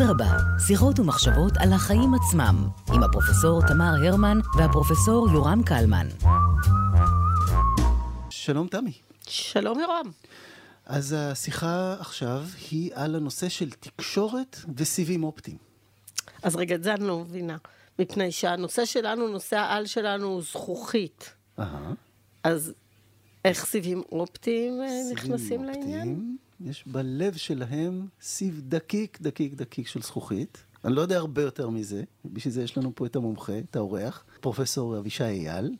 אדרבה, שיחות ומחשבות על החיים עצמם, עם הפרופסור תמר הרמן והפרופסור יורם קלמן. שלום תמי. שלום יורם. אז השיחה עכשיו היא על הנושא של תקשורת וסיבים אופטיים. אז רגע, את זה אני לא מבינה. מפני שהנושא שלנו, נושא העל שלנו הוא זכוכית. אהה. אז איך סיבים אופטיים אה, סיבים נכנסים לעניין? יש בלב שלהם סיב דקיק, דקיק, דקיק של זכוכית. אני לא יודע הרבה יותר מזה, בשביל זה יש לנו פה את המומחה, את האורח, פרופסור אבישי אייל.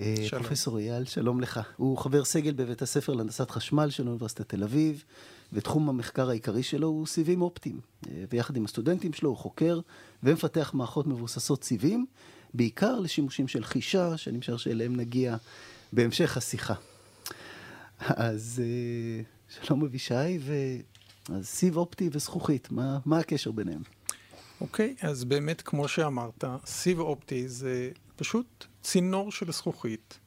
אה, שלום. פרופסור אייל, שלום לך. הוא חבר סגל בבית הספר להנדסת חשמל של אוניברסיטת תל אביב, ותחום המחקר העיקרי שלו הוא סיבים אופטיים. אה, ויחד עם הסטודנטים שלו הוא חוקר ומפתח מערכות מבוססות סיבים, בעיקר לשימושים של חישה, שאני משער שאליהם נגיע בהמשך השיחה. אז אה, שלום אבישי, ו... אז סיב אופטי וזכוכית, מה, מה הקשר ביניהם? אוקיי, אז באמת, כמו שאמרת, סיב אופטי זה פשוט צינור של זכוכית,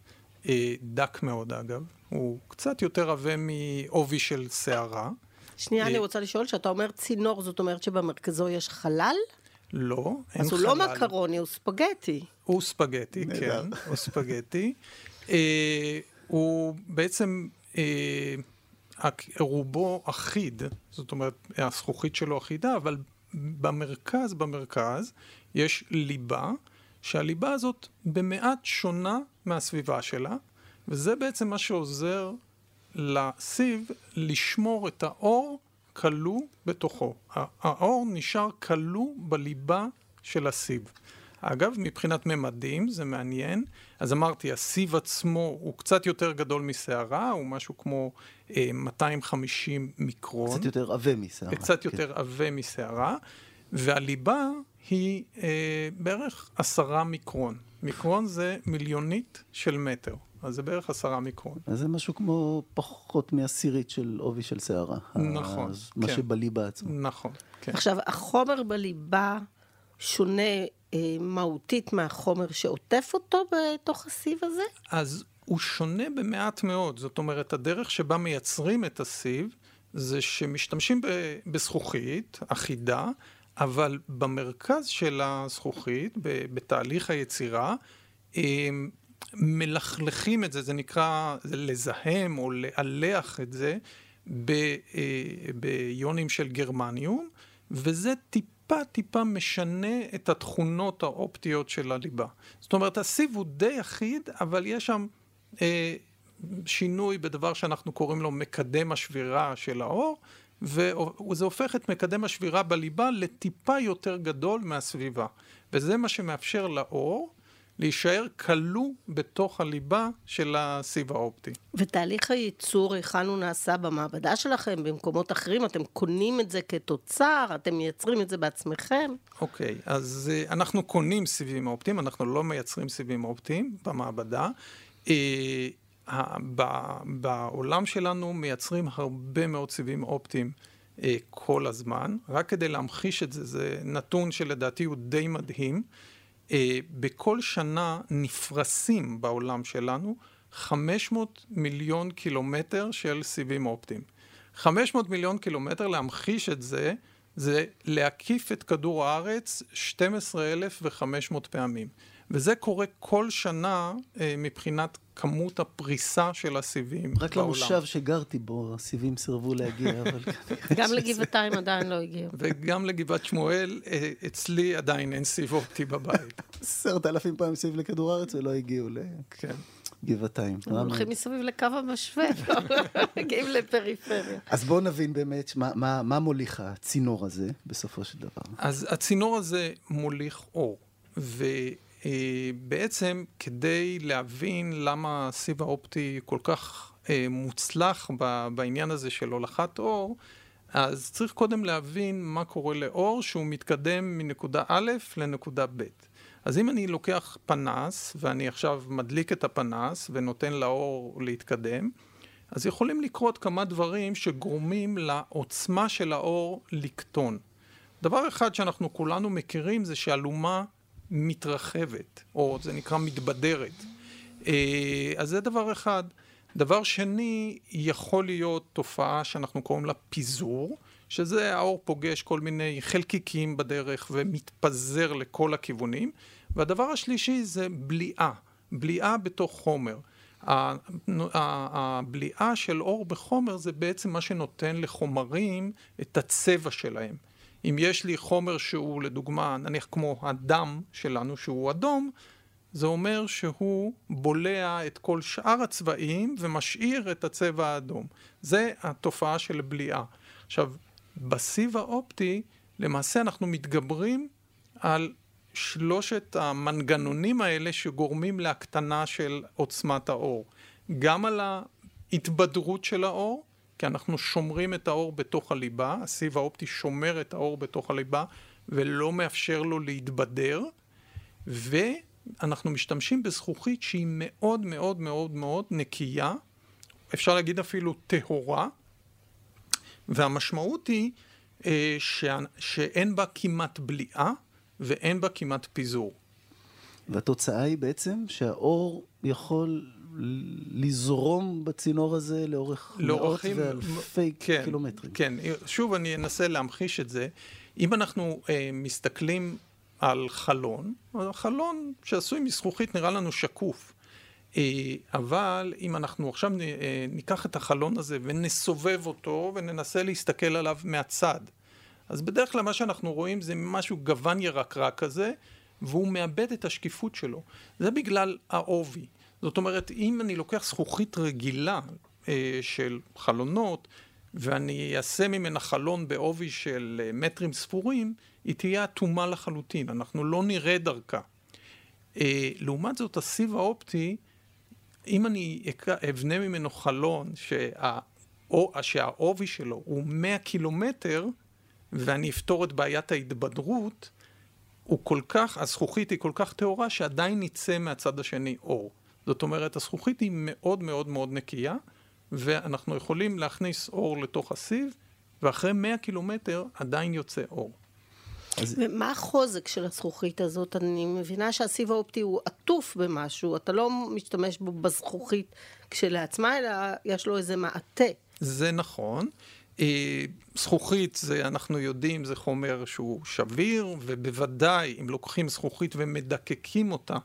אה, דק מאוד אגב, הוא קצת יותר עבה מעובי של שערה. שנייה, אה, אני רוצה לשאול, שאתה אומר צינור, זאת אומרת שבמרכזו יש חלל? לא, אין אז הוא חלל. לא מקרוני, הוא ספגטי. הוא ספגטי. כן, הוא ספגטי. אה, הוא בעצם, אה, רובו אחיד, זאת אומרת, הזכוכית שלו אחידה, אבל במרכז, במרכז, יש ליבה, שהליבה הזאת במעט שונה מהסביבה שלה, וזה בעצם מה שעוזר לסיב לשמור את האור כלוא בתוכו. האור נשאר כלוא בליבה של הסיב. אגב, מבחינת ממדים, זה מעניין. אז אמרתי, הסיב עצמו הוא קצת יותר גדול מסערה, הוא משהו כמו אה, 250 מיקרון. קצת יותר עבה מסערה. קצת כן. יותר עבה מסערה, והליבה היא אה, בערך עשרה מיקרון. מיקרון זה מיליונית של מטר, אז זה בערך עשרה מיקרון. אז זה משהו כמו פחות מעשירית של עובי של שערה. נכון, אז מה כן. שבליבה עצמה. נכון, כן. עכשיו, החומר בליבה שונה מהותית מהחומר שעוטף אותו בתוך הסיב הזה? אז הוא שונה במעט מאוד, זאת אומרת, הדרך שבה מייצרים את הסיב, זה שמשתמשים ב- בזכוכית אחידה, אבל במרכז של הזכוכית, ב- בתהליך היצירה, הם מלכלכים את זה, זה נקרא לזהם או לאלח את זה אה, ביונים של גרמניום, וזה טיפה טיפה משנה את התכונות האופטיות של הליבה. זאת אומרת, הסיב הוא די אחיד, אבל יש שם אה, שינוי בדבר שאנחנו קוראים לו מקדם השבירה של האור, וזה הופך את מקדם השבירה בליבה לטיפה יותר גדול מהסביבה. וזה מה שמאפשר לאור להישאר כלוא בתוך הליבה של הסיב האופטי. ותהליך הייצור, היכן הוא נעשה במעבדה שלכם, במקומות אחרים? אתם קונים את זה כתוצר? אתם מייצרים את זה בעצמכם? אוקיי, אז uh, אנחנו קונים סיבים אופטיים, אנחנו לא מייצרים סיבים אופטיים במעבדה. Uh, בעולם שלנו מייצרים הרבה מאוד סיבים אופטיים uh, כל הזמן. רק כדי להמחיש את זה, זה נתון שלדעתי הוא די מדהים. Uh, בכל שנה נפרסים בעולם שלנו 500 מיליון קילומטר של סיבים אופטיים. 500 מיליון קילומטר, להמחיש את זה, זה להקיף את כדור הארץ 12,500 פעמים. וזה קורה כל שנה אה, מבחינת כמות הפריסה של הסיבים רק בעולם. למושב שגרתי בו, הסיבים סירבו להגיע, אבל... גם לגבעתיים עדיין לא הגיעו. וגם לגבעת שמואל, אה, אצלי עדיין אין סיב אופטי בבית. עשרת אלפים פעם סביב לכדור הארץ ולא הגיעו כן. לגבעתיים. הם הולכים מסביב לקו המשווה, מגיעים לפריפריה. אז בואו נבין באמת מה- מה מה מוליך הצינור הזה בסופו של דבר. אז הצינור הזה מוליך אור, ובעצם כדי להבין למה הסיב האופטי כל כך אה, מוצלח ב- בעניין הזה של הולכת אור, אז צריך קודם להבין מה קורה לאור שהוא מתקדם מנקודה א' לנקודה ב'. אז אם אני לוקח פנס, ואני עכשיו מדליק את הפנס ונותן לאור להתקדם, אז יכולים לקרות כמה דברים שגורמים לעוצמה של האור לקטון. דבר אחד שאנחנו כולנו מכירים זה שאלומה מתרחבת, או זה נקרא מתבדרת. אה, אז זה דבר אחד. דבר שני, יכול להיות תופעה שאנחנו קוראים לה פיזור, שזה האור פוגש כל מיני חלקיקים בדרך ומתפזר לכל הכיוונים. והדבר השלישי זה בליעה, בליעה בתוך חומר. הבליעה של אור בחומר זה בעצם מה שנותן לחומרים את הצבע שלהם. אם יש לי חומר שהוא לדוגמה, נניח כמו הדם שלנו שהוא אדום, זה אומר שהוא בולע את כל שאר הצבעים ומשאיר את הצבע האדום. זה התופעה של בליעה. עכשיו, בסיב האופטי, למעשה אנחנו מתגברים על שלושת המנגנונים האלה שגורמים להקטנה של עוצמת האור. גם על ההתבדרות של האור, כי אנחנו שומרים את האור בתוך הליבה, הסיב האופטי שומר את האור בתוך הליבה ולא מאפשר לו להתבדר, ואנחנו משתמשים בזכוכית שהיא מאוד מאוד מאוד מאוד נקייה, אפשר להגיד אפילו טהורה, והמשמעות היא אה, שאין בה כמעט בליעה ואין בה כמעט פיזור. והתוצאה היא בעצם שהאור יכול לזרום בצינור הזה לאורך מאות ואלפי כן, קילומטרים. כן, שוב אני אנסה להמחיש את זה. אם אנחנו אה, מסתכלים על חלון, החלון שעשוי מזכוכית נראה לנו שקוף. אה, אבל אם אנחנו עכשיו אה, ניקח את החלון הזה ונסובב אותו וננסה להסתכל עליו מהצד, אז בדרך כלל מה שאנחנו רואים זה משהו גוון ירקרק כזה, והוא מאבד את השקיפות שלו. זה בגלל העובי. זאת אומרת, אם אני לוקח זכוכית רגילה אה, של חלונות, ואני אעשה ממנה חלון בעובי של אה, מטרים ספורים, היא תהיה אטומה לחלוטין, אנחנו לא נראה דרכה. אה, לעומת זאת, הסיב האופטי, אם אני אבנה ממנו חלון שה... או שהעובי שלו הוא 100 קילומטר, ואני אפתור את בעיית ההתבדרות, הוא כל כך, הזכוכית היא כל כך טהורה שעדיין יצא מהצד השני אור. זאת אומרת, הזכוכית היא מאוד מאוד מאוד נקייה, ואנחנו יכולים להכניס אור לתוך הסיב, ואחרי 100 קילומטר עדיין יוצא אור. אז... ומה החוזק של הזכוכית הזאת? אני מבינה שהסיב האופטי הוא עטוף במשהו, אתה לא משתמש בו בזכוכית כשלעצמה, אלא יש לו איזה מעטה. זה נכון. אה, זכוכית, זה, אנחנו יודעים, זה חומר שהוא שביר, ובוודאי אם לוקחים זכוכית ומדקקים אותה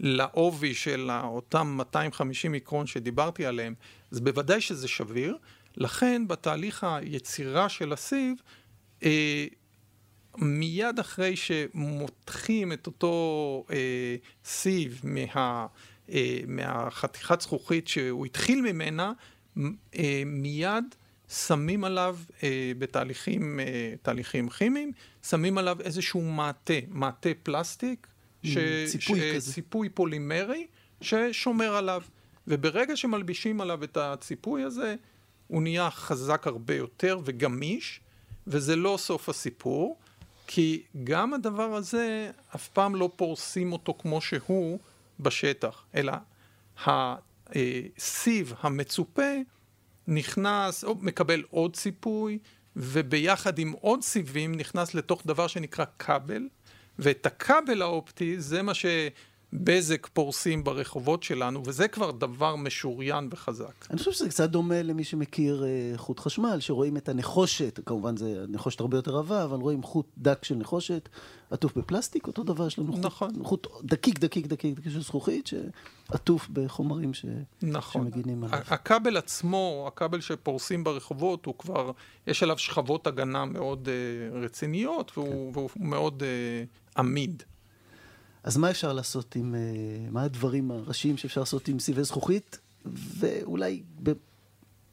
לעובי של אותם 250 מיקרון שדיברתי עליהם, אז בוודאי שזה שביר. לכן בתהליך היצירה של הסיב, אה, מיד אחרי שמותחים את אותו אה, סיב מה, אה, מהחתיכת זכוכית שהוא התחיל ממנה, אה, מיד שמים עליו אה, בתהליכים אה, כימיים, שמים עליו איזשהו מעטה, מעטה פלסטיק, ש, ציפוי ש, כזה. ציפוי פולימרי ששומר עליו. וברגע שמלבישים עליו את הציפוי הזה, הוא נהיה חזק הרבה יותר וגמיש, וזה לא סוף הסיפור, כי גם הדבר הזה, אף פעם לא פורסים אותו כמו שהוא בשטח, אלא הסיב המצופה נכנס, או מקבל עוד ציפוי, וביחד עם עוד סיבים נכנס לתוך דבר שנקרא כבל, ואת הכבל האופטי זה מה שבזק פורסים ברחובות שלנו, וזה כבר דבר משוריין וחזק. אני חושב שזה קצת דומה למי שמכיר uh, חוט חשמל, שרואים את הנחושת, כמובן זה נחושת הרבה יותר רבה, אבל רואים חוט דק של נחושת עטוף בפלסטיק, אותו דבר יש לנו נכון. חוט, חוט דקיק, דקיק, דקיק, דקיק של זכוכית, שעטוף בחומרים ש... נכון. שמגינים עליו. הכבל עצמו, הכבל שפורסים ברחובות, הוא כבר, יש עליו שכבות הגנה מאוד uh, רציניות, והוא, כן. והוא מאוד uh, עמיד. אז מה אפשר לעשות עם, uh, מה הדברים הראשיים שאפשר לעשות עם סיבי זכוכית, ואולי... ב...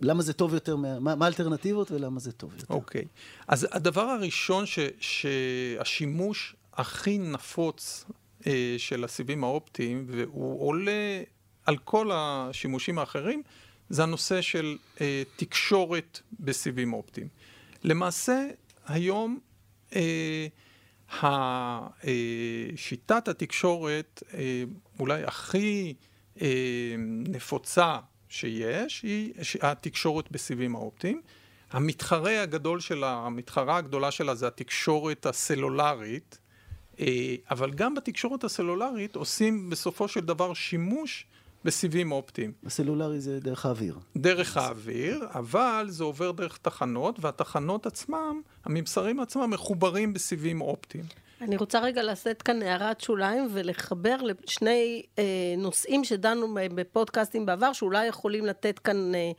למה זה טוב יותר, מה, מה האלטרנטיבות ולמה זה טוב יותר? אוקיי. Okay. אז הדבר הראשון ש, שהשימוש הכי נפוץ אה, של הסיבים האופטיים, והוא עולה על כל השימושים האחרים, זה הנושא של אה, תקשורת בסיבים אופטיים. למעשה, היום אה, שיטת התקשורת אה, אולי הכי אה, נפוצה שיש, היא התקשורת בסיבים האופטיים. המתחרה הגדול שלה, המתחרה הגדולה שלה זה התקשורת הסלולרית, אה, אבל גם בתקשורת הסלולרית עושים בסופו של דבר שימוש בסיבים אופטיים. הסלולרי זה דרך האוויר. דרך האוויר, אבל זה עובר דרך תחנות, והתחנות עצמם, הממסרים עצמם מחוברים בסיבים אופטיים. אני רוצה רגע לשאת כאן הערת שוליים ולחבר לשני אה, נושאים שדנו בהם בפודקאסטים בעבר, שאולי יכולים לתת כאן אה,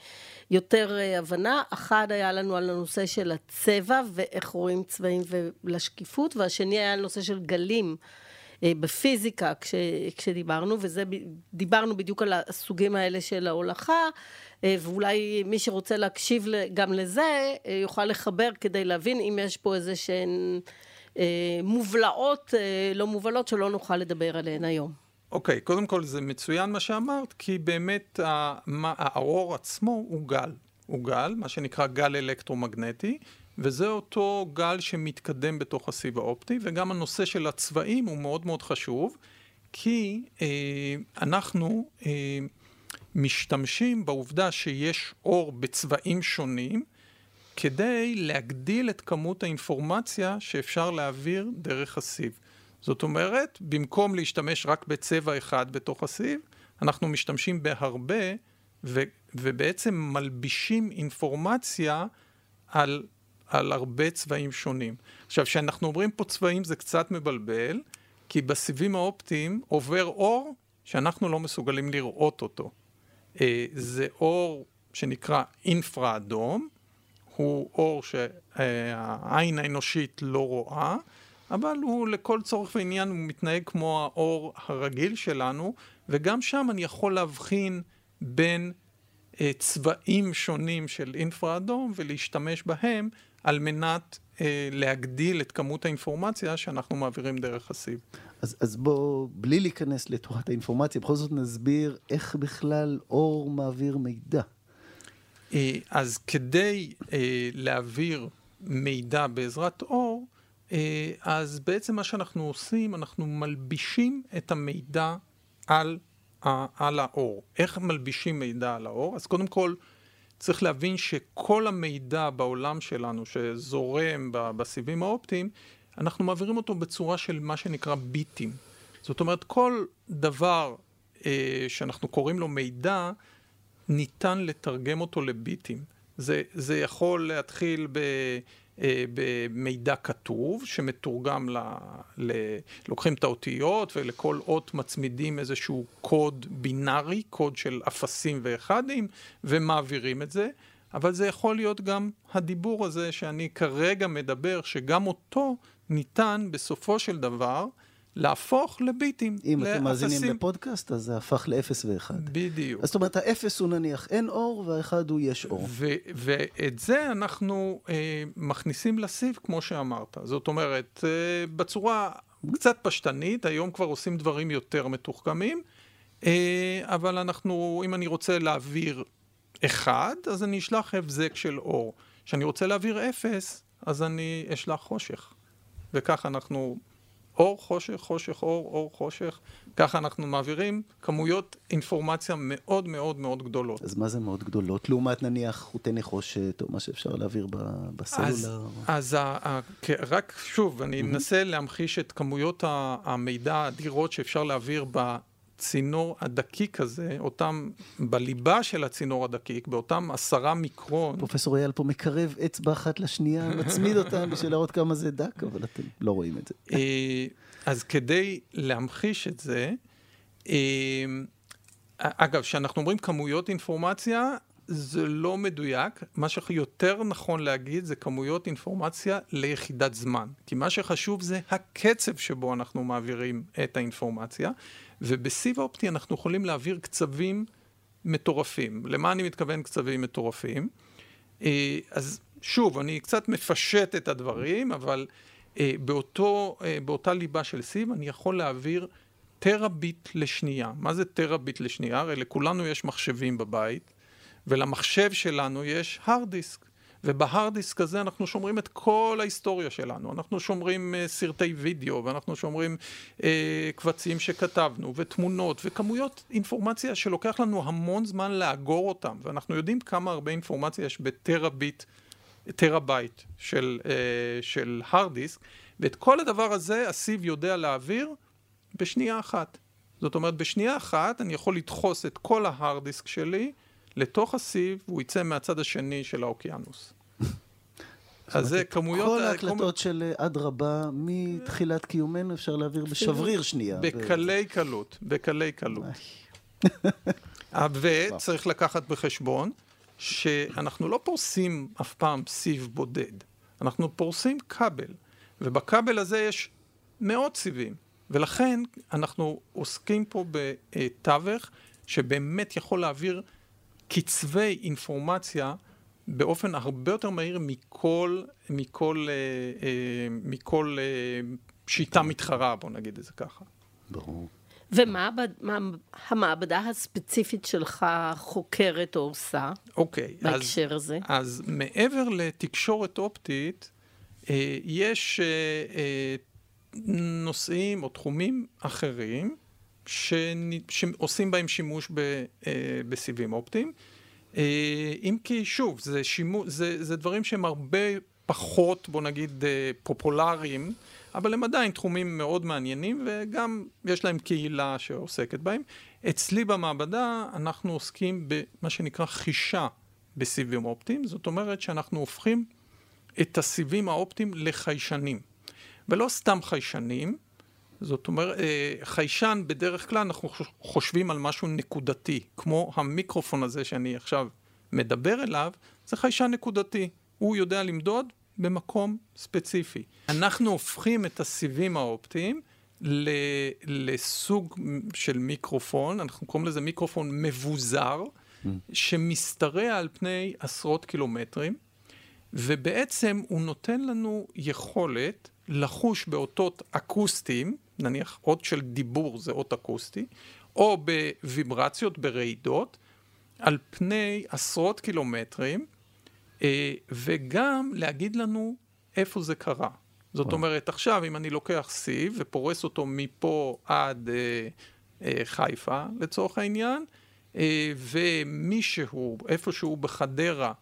יותר אה, הבנה. אחד היה לנו על הנושא של הצבע ואיך רואים צבעים ולשקיפות, והשני היה על נושא של גלים. אה, בפיזיקה כש, כשדיברנו, ודיברנו בדיוק על הסוגים האלה של ההולכה, אה, ואולי מי שרוצה להקשיב גם לזה, אה, יוכל לחבר כדי להבין אם יש פה איזה שהן מובלעות, לא מובלות, שלא נוכל לדבר עליהן היום. אוקיי, okay, קודם כל זה מצוין מה שאמרת, כי באמת האור עצמו הוא גל. הוא גל, מה שנקרא גל אלקטרומגנטי, וזה אותו גל שמתקדם בתוך הסיב האופטי, וגם הנושא של הצבעים הוא מאוד מאוד חשוב, כי אה, אנחנו אה, משתמשים בעובדה שיש אור בצבעים שונים, כדי להגדיל את כמות האינפורמציה שאפשר להעביר דרך הסיב. זאת אומרת, במקום להשתמש רק בצבע אחד בתוך הסיב, אנחנו משתמשים בהרבה, ו- ובעצם מלבישים אינפורמציה על על הרבה צבעים שונים. עכשיו, כשאנחנו אומרים פה צבעים זה קצת מבלבל, כי בסיבים האופטיים עובר אור שאנחנו לא מסוגלים לראות אותו. אה, זה אור שנקרא אינפרה אדום, הוא אור שהעין האנושית לא רואה, אבל הוא לכל צורך ועניין הוא מתנהג כמו האור הרגיל שלנו, וגם שם אני יכול להבחין בין אה, צבעים שונים של אינפרה אדום ולהשתמש בהם על מנת אה, להגדיל את כמות האינפורמציה שאנחנו מעבירים דרך הסיב. אז, אז בואו, בלי להיכנס לתורת האינפורמציה, בכל זאת נסביר איך בכלל אור מעביר מידע. אה, אז כדי אה, להעביר מידע בעזרת אור, אה, אז בעצם מה שאנחנו עושים, אנחנו מלבישים את המידע על, על האור. איך מלבישים מידע על האור? אז קודם כל, צריך להבין שכל המידע בעולם שלנו שזורם בסיבים האופטיים, אנחנו מעבירים אותו בצורה של מה שנקרא ביטים. זאת אומרת, כל דבר אה, שאנחנו קוראים לו מידע, ניתן לתרגם אותו לביטים. זה, זה יכול להתחיל ב... אה, במידע כתוב שמתורגם ל, ל... לוקחים את האותיות ולכל אות מצמידים איזשהו קוד בינארי, קוד של אפסים ואחדים ומעבירים את זה, אבל זה יכול להיות גם הדיבור הזה שאני כרגע מדבר, שגם אותו ניתן בסופו של דבר להפוך לביטים, אם לאפסים. אתם מאזינים לפודקאסט, אז זה הפך לאפס ואחד. בדיוק. זאת אומרת, האפס הוא נניח אין אור, והאחד הוא יש אור. ואת זה אנחנו אה, מכניסים לסיב, כמו שאמרת. זאת אומרת, אה, בצורה קצת פשטנית, היום כבר עושים דברים יותר מתוחכמים, אה, אבל אנחנו, אם אני רוצה להעביר אחד, אז אני אשלח הבזק של אור. כשאני רוצה להעביר אפס, אז אני אשלח חושך. וכך אנחנו אור, חושך, חושך, אור, אור, חושך. ככה אנחנו מעבירים כמויות אינפורמציה מאוד מאוד מאוד גדולות. אז מה זה מאוד גדולות? לעומת נניח חוטי נחושת, או מה שאפשר להעביר בסלולר? אז, אז ה, ה, רק שוב, אני אנסה להמחיש את כמויות המידע האדירות שאפשר להעביר ב... הצינור הדקיק הזה, אותם, בליבה של הצינור הדקיק, באותם עשרה מיקרון. פרופסור אייל פה מקרב אצבע אחת לשנייה, מצמיד אותם בשביל להראות כמה זה דק, אבל אתם לא רואים את זה. אה, אז כדי להמחיש את זה, אה, אגב, כשאנחנו אומרים כמויות אינפורמציה, זה לא מדויק. מה שיותר נכון להגיד זה כמויות אינפורמציה ליחידת זמן. כי מה שחשוב זה הקצב שבו אנחנו מעבירים את האינפורמציה. ובסיב אופטי אנחנו יכולים להעביר קצבים מטורפים. למה אני מתכוון קצבים מטורפים? אה, אז שוב, אני קצת מפשט את הדברים, אבל אה, באותו, אה, באותה ליבה של סיב אני יכול להעביר טרה-ביט לשנייה. מה זה טרה-ביט לשנייה? הרי לכולנו יש מחשבים בבית, ולמחשב שלנו יש hard disk. וב hard disk הזה אנחנו שומרים את כל ההיסטוריה שלנו. אנחנו שומרים אה, סרטי וידאו, ואנחנו שומרים אה, קבצים שכתבנו, ותמונות, וכמויות אינפורמציה שלוקח לנו המון זמן לאגור אותם, ואנחנו יודעים כמה הרבה אינפורמציה יש בטרה-ביט, טרה-בייט של, אה, של hard disk, ואת כל הדבר הזה הסיב יודע להעביר בשנייה אחת. זאת אומרת, בשנייה אחת אני יכול לדחוס את כל ההארד דיסק שלי לתוך הסיב, והוא יצא מהצד השני של האוקיינוס. אז זה כמויות... כל ההקלטות של אדרבה, מתחילת קיומנו אפשר להעביר בשבריר שנייה. בקלי קלות, בקלי קלות. וצריך לקחת בחשבון שאנחנו לא פורסים אף פעם סיב בודד, אנחנו פורסים כבל, ובכבל הזה יש מאות סיבים, ולכן אנחנו עוסקים פה בתווך שבאמת יכול להעביר קצווי אינפורמציה באופן הרבה יותר מהיר מכל, מכל, אה, אה, מכל אה, שיטה מתחרה, בוא נגיד את זה ככה. ברור. ומה המעבדה הספציפית שלך חוקרת או עושה אוקיי, בהקשר אז, הזה? אז מעבר לתקשורת אופטית, אה, יש אה, אה, נושאים או תחומים אחרים שעושים בהם שימוש ב, אה, בסיבים אופטיים. אה, אם כי שוב, זה, שימו, זה, זה דברים שהם הרבה פחות, בוא נגיד, אה, פופולריים. אבל הם עדיין תחומים מאוד מעניינים וגם יש להם קהילה שעוסקת בהם. אצלי במעבדה אנחנו עוסקים במה שנקרא חישה בסיבים אופטיים, זאת אומרת שאנחנו הופכים את הסיבים האופטיים לחיישנים. ולא סתם חיישנים, זאת אומרת, אה, חיישן בדרך כלל אנחנו חושבים על משהו נקודתי, כמו המיקרופון הזה שאני עכשיו מדבר אליו, זה חיישן נקודתי. הוא יודע למדוד במקום ספציפי. אנחנו הופכים את הסיבים האופטיים לסוג של מיקרופון, אנחנו קוראים לזה מיקרופון מבוזר, mm. שמשתרע על פני עשרות קילומטרים, ובעצם הוא נותן לנו יכולת לחוש באותות אקוסטיים, נניח אות של דיבור זה אות אקוסטי, או בוויברציות, ברעידות, על פני עשרות קילומטרים, אה, וגם להגיד לנו איפה זה קרה. זאת אומרת, עכשיו אם אני לוקח סיב ופורס אותו מפה עד אה, אה, חיפה, לצורך העניין, אה, ומישהו, איפשהו בחדרה,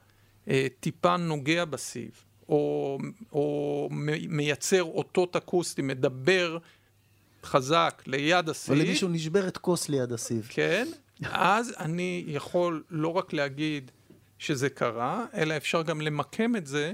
אה, טיפה נוגע בסיב, או, או מייצר אותות אקוסטיים, מדבר חזק ליד הסיב. או למישהו נשברת כוס ליד הסיב. כן, אז אני יכול לא רק להגיד שזה קרה, אלא אפשר גם למקם את זה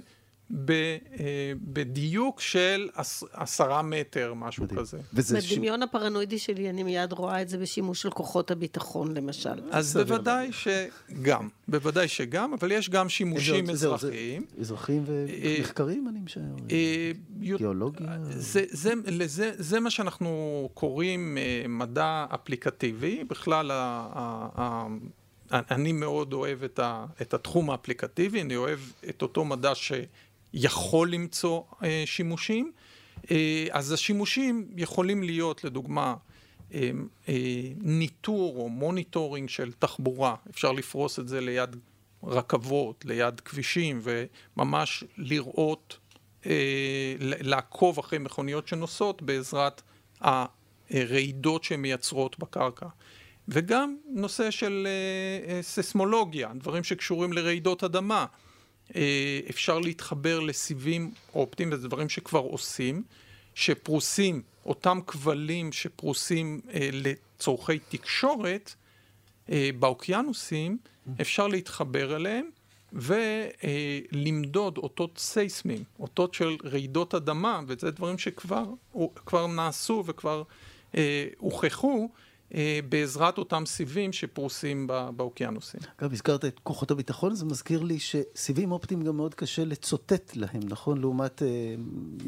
ב, אה, בדיוק של עש, עשרה מטר, משהו מדהים. כזה. בדמיון ש... הפרנואידי שלי, אני מיד רואה את זה בשימוש של כוחות הביטחון, למשל. אז בוודאי שגם, בוודאי שגם, אבל יש גם שימושים אזרחיים. אזרחיים ומחקרים, אני משער. אה, גיאולוגיה. זה, זה, לזה, זה מה שאנחנו קוראים אה, מדע אפליקטיבי. בכלל, אני מאוד אוהב את, ה, את התחום האפליקטיבי, אני אוהב את אותו מדע שיכול למצוא אה, שימושים. אה, אז השימושים יכולים להיות, לדוגמה, אה, אה, ניטור או monitoring של תחבורה, אפשר לפרוס את זה ליד רכבות, ליד כבישים, וממש לראות, אה, לעקוב אחרי מכוניות שנוסעות בעזרת הרעידות שהן מייצרות בקרקע. וגם נושא של אה, אה, סיסמולוגיה, דברים שקשורים לרעידות אדמה. אה, אפשר להתחבר לסיבים אופטיים, וזה דברים שכבר עושים, שפרוסים, אותם כבלים שפרוסים אה, לצורכי תקשורת אה, באוקיינוסים, אפשר להתחבר אליהם ולמדוד אותות סייסמים, אותות של רעידות אדמה, וזה דברים שכבר נעשו וכבר אה, הוכחו. אה, בעזרת אותם סיבים שפרוסים באוקיינוסים. אגב, הזכרת את כוחות הביטחון, זה מזכיר לי שסיבים אופטיים גם מאוד קשה לצוטט להם, נכון? לעומת אה,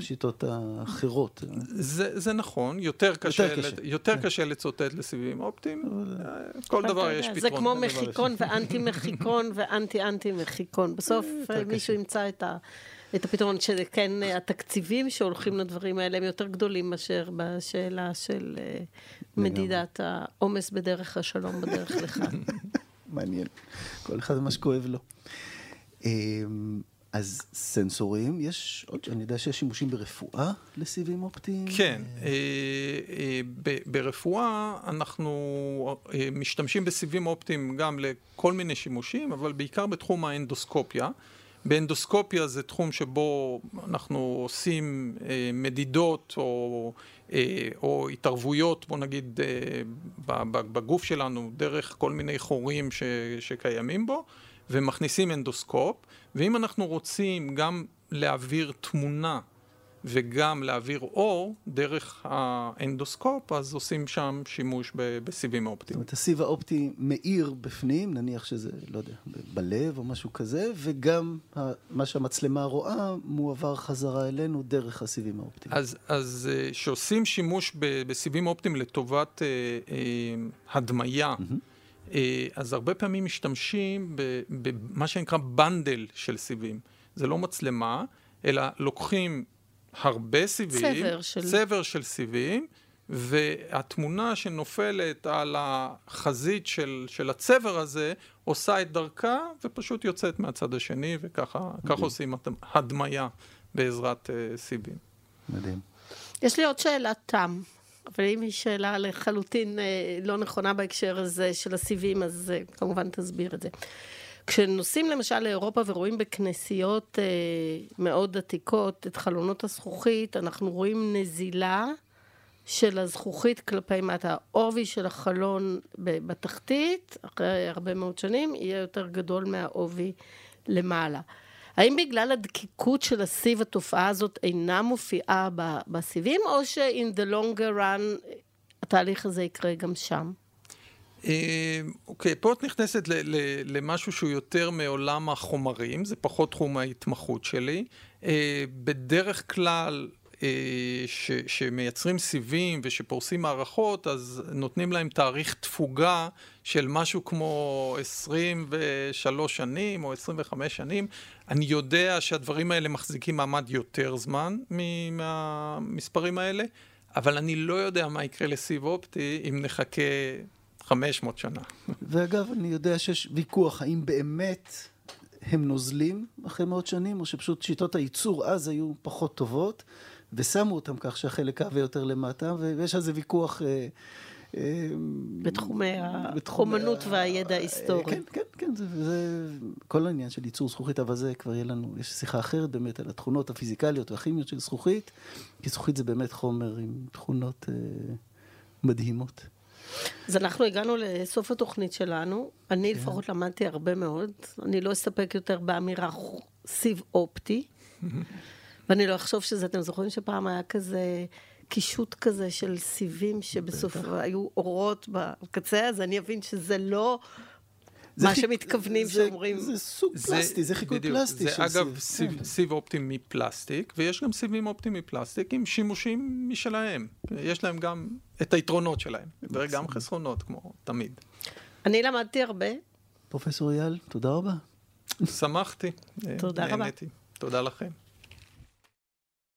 שיטות האחרות. זה, זה נכון, יותר קשה, יותר קשה, יותר כן. קשה לצוטט לסיבים אופטיים. אה, כל דבר יש פתרון. זה כמו מחיקון ואנטי מחיקון ואנטי אנטי מחיקון. בסוף מישהו ימצא את ה... את הפתרון, שכן התקציבים שהולכים לדברים האלה הם יותר גדולים מאשר בשאלה של אה, מדידת העומס בדרך השלום בדרך לכאן. מעניין. כל אחד מה שכואב לו. אמ, אז סנסורים, יש עוד, אני יודע שיש שימושים ברפואה לסיבים אופטיים? כן, אה, אה, ברפואה אנחנו משתמשים בסיבים אופטיים גם לכל מיני שימושים, אבל בעיקר בתחום האנדוסקופיה. באנדוסקופיה זה תחום שבו אנחנו עושים אה, מדידות או, אה, או התערבויות, בוא נגיד, אה, בגוף שלנו, דרך כל מיני חורים ש, שקיימים בו, ומכניסים אנדוסקופ, ואם אנחנו רוצים גם להעביר תמונה וגם להעביר אור דרך האנדוסקופ, אז עושים שם שימוש בסיבים האופטיים. זאת אומרת, הסיב האופטי מאיר בפנים, נניח שזה, לא יודע, בלב או משהו כזה, וגם מה שהמצלמה רואה מועבר חזרה אלינו דרך הסיבים האופטיים. אז, אז אה, שעושים שימוש בסיבים אופטיים לטובת אה, אה, הדמיה, mm-hmm. אז הרבה פעמים משתמשים במה שנקרא בנדל של סיבים. זה לא מצלמה, אלא לוקחים הרבה סיבים, צבר של... צבר של סיבים, והתמונה שנופלת על החזית של, של הצבר הזה עושה את דרכה ופשוט יוצאת מהצד השני, וככה עושים הדמיה בעזרת uh, סיבים. מדהים. יש לי עוד שאלת תם, אבל אם היא שאלה לחלוטין uh, לא נכונה בהקשר הזה של הסיבים, אז uh, כמובן תסביר את זה. כשנוסעים למשל לאירופה ורואים בכנסיות אה, מאוד עתיקות את חלונות הזכוכית, אנחנו רואים נזילה של הזכוכית כלפי מטה. העובי של החלון בתחתית, אחרי הרבה מאוד שנים, יהיה יותר גדול מהעובי למעלה. האם בגלל הדקיקות של הסיב התופעה הזאת אינה מופיעה בסיבים, או ש-in the longer run התהליך הזה יקרה גם שם? אה, אוקיי, פה את נכנסת למשהו שהוא יותר מעולם החומרים, זה פחות תחום ההתמחות שלי. אה, בדרך כלל, אה, ש, שמייצרים סיבים ושפורסים מערכות, אז נותנים להם תאריך תפוגה של משהו כמו 23 שנים או 25 שנים. אני יודע שהדברים האלה מחזיקים מעמד יותר זמן מהמספרים האלה, אבל אני לא יודע מה יקרה לסיב אופטי אם נחכה 500 שנה. ואגב, אני יודע שיש ויכוח האם באמת הם נוזלים אחרי מאות שנים, או שפשוט שיטות הייצור אז היו פחות טובות, ושמו אותם כך שהחלק עבה יותר למטה, ויש על זה ויכוח... אה, אה, בתחומי האומנות והידע ההיסטורי. כן, כן, כן, זה, זה כל העניין של ייצור זכוכית, אבל זה כבר יהיה לנו, יש שיחה אחרת באמת על התכונות הפיזיקליות והכימיות של זכוכית, כי זכוכית זה באמת חומר עם תכונות אה, מדהימות. אז אנחנו הגענו לסוף התוכנית שלנו. אני כן. לפחות למדתי הרבה מאוד. אני לא אסתפק יותר באמירה סיב אופטי. ואני לא אחשוב שזה, אתם זוכרים שפעם היה כזה קישוט כזה של סיבים שבסוף היו אורות בקצה, אז אני אבין שזה לא מה חיק... שמתכוונים זה, שאומרים. זה סוג זה, פלסטי, זה חיקוי בדיוק, פלסטי זה אגב סיב. סיב, סיב אופטי מפלסטיק, ויש גם סיבים אופטיים מפלסטיק עם שימושים משלהם. יש להם גם את היתרונות שלהם, וגם חסרונות, כמו תמיד. אני למדתי הרבה. פרופסור אייל, תודה רבה. שמחתי. תודה רבה. תודה לכם.